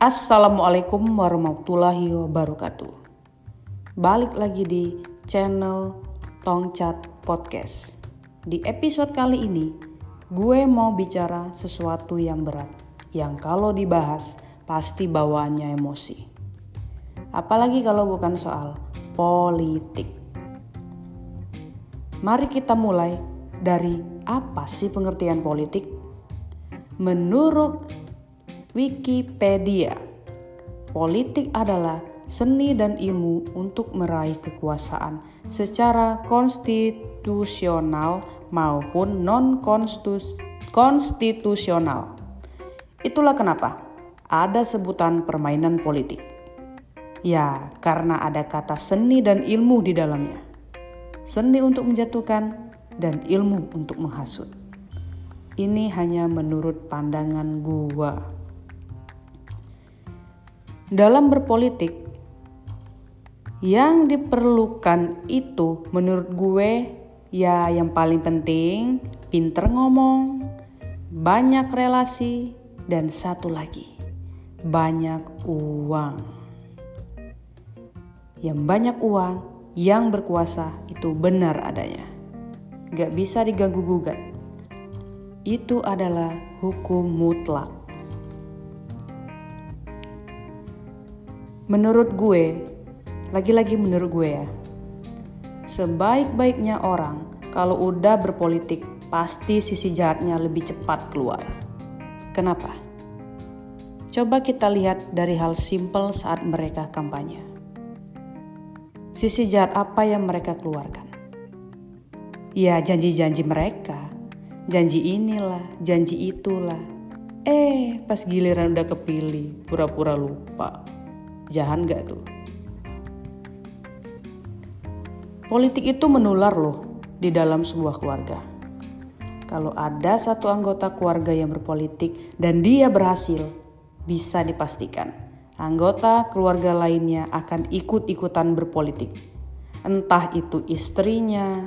Assalamualaikum warahmatullahi wabarakatuh. Balik lagi di channel Tongcat Podcast. Di episode kali ini, gue mau bicara sesuatu yang berat, yang kalau dibahas pasti bawaannya emosi. Apalagi kalau bukan soal politik. Mari kita mulai dari apa sih pengertian politik? Menurut Wikipedia. Politik adalah seni dan ilmu untuk meraih kekuasaan secara konstitusional maupun non-konstitusional. Itulah kenapa ada sebutan permainan politik. Ya, karena ada kata seni dan ilmu di dalamnya. Seni untuk menjatuhkan dan ilmu untuk menghasut. Ini hanya menurut pandangan gua. Dalam berpolitik, yang diperlukan itu menurut gue ya yang paling penting pinter ngomong, banyak relasi, dan satu lagi banyak uang. Yang banyak uang, yang berkuasa itu benar adanya. Gak bisa diganggu gugat. Itu adalah hukum mutlak. Menurut gue, lagi-lagi menurut gue ya, sebaik-baiknya orang kalau udah berpolitik pasti sisi jahatnya lebih cepat keluar. Kenapa? Coba kita lihat dari hal simpel saat mereka kampanye. Sisi jahat apa yang mereka keluarkan? Ya janji-janji mereka, janji inilah, janji itulah. Eh, pas giliran udah kepilih, pura-pura lupa. Jahan gak tuh? Politik itu menular loh di dalam sebuah keluarga. Kalau ada satu anggota keluarga yang berpolitik dan dia berhasil, bisa dipastikan anggota keluarga lainnya akan ikut-ikutan berpolitik. Entah itu istrinya,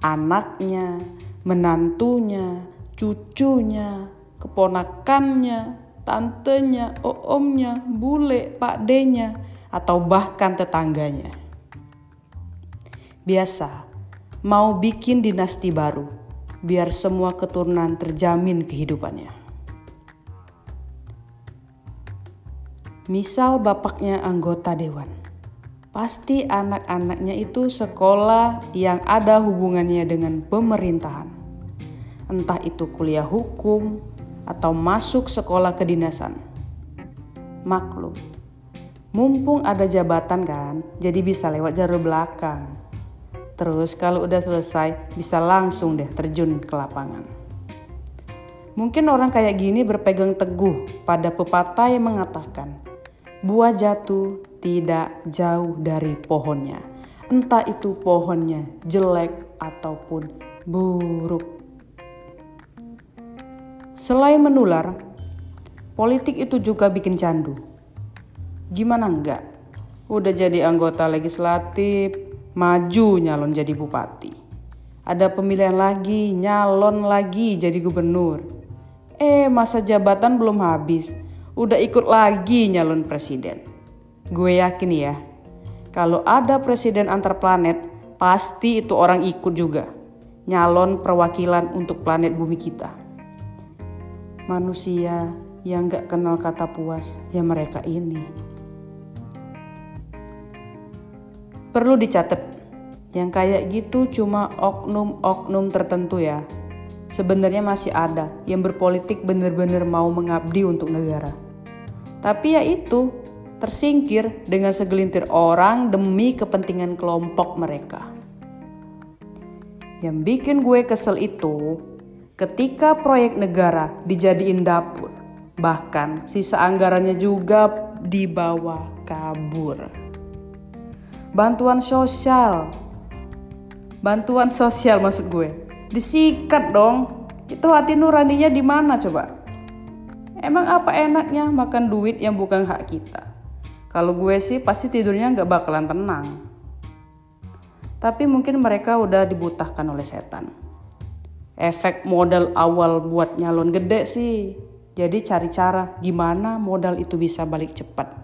anaknya, menantunya, cucunya, keponakannya, tantenya, omnya, bule, pak D-nya, atau bahkan tetangganya. Biasa, mau bikin dinasti baru, biar semua keturunan terjamin kehidupannya. Misal bapaknya anggota dewan, pasti anak-anaknya itu sekolah yang ada hubungannya dengan pemerintahan. Entah itu kuliah hukum, atau masuk sekolah kedinasan. Maklum, mumpung ada jabatan kan, jadi bisa lewat jalur belakang. Terus kalau udah selesai, bisa langsung deh terjun ke lapangan. Mungkin orang kayak gini berpegang teguh pada pepatah yang mengatakan, buah jatuh tidak jauh dari pohonnya. Entah itu pohonnya jelek ataupun buruk. Selain menular, politik itu juga bikin candu. Gimana enggak? Udah jadi anggota legislatif, maju nyalon jadi bupati. Ada pemilihan lagi, nyalon lagi jadi gubernur. Eh, masa jabatan belum habis, udah ikut lagi nyalon presiden. Gue yakin ya, kalau ada presiden antar planet, pasti itu orang ikut juga. Nyalon perwakilan untuk planet bumi kita manusia yang gak kenal kata puas ya mereka ini. Perlu dicatat, yang kayak gitu cuma oknum-oknum tertentu ya. Sebenarnya masih ada yang berpolitik bener-bener mau mengabdi untuk negara. Tapi ya itu, tersingkir dengan segelintir orang demi kepentingan kelompok mereka. Yang bikin gue kesel itu ketika proyek negara dijadiin dapur, bahkan sisa anggarannya juga dibawa kabur. Bantuan sosial, bantuan sosial maksud gue, disikat dong. Itu hati nuraninya di mana coba? Emang apa enaknya makan duit yang bukan hak kita? Kalau gue sih pasti tidurnya nggak bakalan tenang. Tapi mungkin mereka udah dibutahkan oleh setan efek modal awal buat nyalon gede sih Jadi cari cara gimana modal itu bisa balik cepat.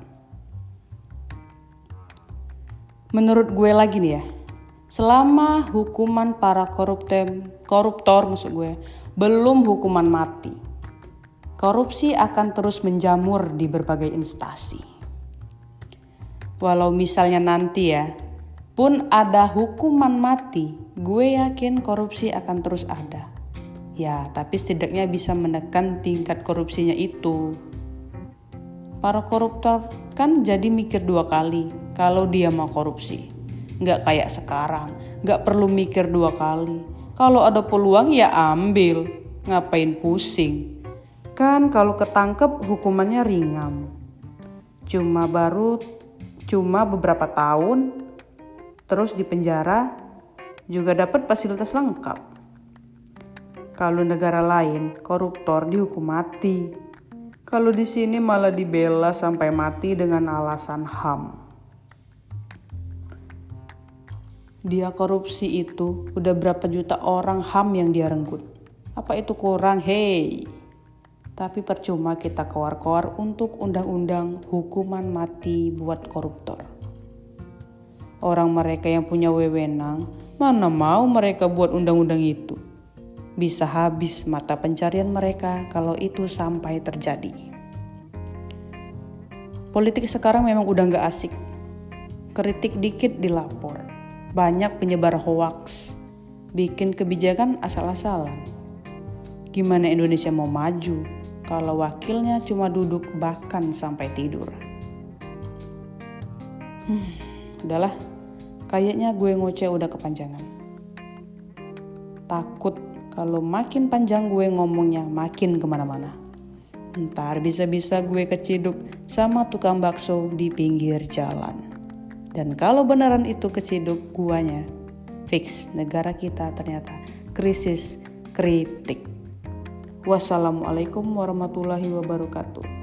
Menurut gue lagi nih ya, selama hukuman para koruptem, koruptor maksud gue, belum hukuman mati, korupsi akan terus menjamur di berbagai instansi. Walau misalnya nanti ya, pun ada hukuman mati, gue yakin korupsi akan terus ada. Ya, tapi setidaknya bisa menekan tingkat korupsinya itu. Para koruptor kan jadi mikir dua kali kalau dia mau korupsi. Nggak kayak sekarang, nggak perlu mikir dua kali. Kalau ada peluang ya ambil, ngapain pusing. Kan kalau ketangkep hukumannya ringan. Cuma baru cuma beberapa tahun terus di penjara juga dapat fasilitas lengkap. Kalau negara lain, koruptor dihukum mati. Kalau di sini malah dibela sampai mati dengan alasan HAM. Dia korupsi itu udah berapa juta orang HAM yang dia renggut. Apa itu kurang? Hei. Tapi percuma kita keluar-keluar untuk undang-undang hukuman mati buat koruptor. Orang mereka yang punya wewenang, mana mau mereka buat undang-undang itu? bisa habis mata pencarian mereka kalau itu sampai terjadi. Politik sekarang memang udah gak asik. Kritik dikit dilapor. Banyak penyebar hoaks. Bikin kebijakan asal-asalan. Gimana Indonesia mau maju kalau wakilnya cuma duduk bahkan sampai tidur? Hmm, udahlah. Kayaknya gue ngoceh udah kepanjangan. Takut kalau makin panjang gue ngomongnya makin ke mana-mana. Ntar bisa-bisa gue keciduk sama tukang bakso di pinggir jalan. Dan kalau beneran itu keciduk guanya, fix negara kita ternyata krisis kritik. Wassalamualaikum warahmatullahi wabarakatuh.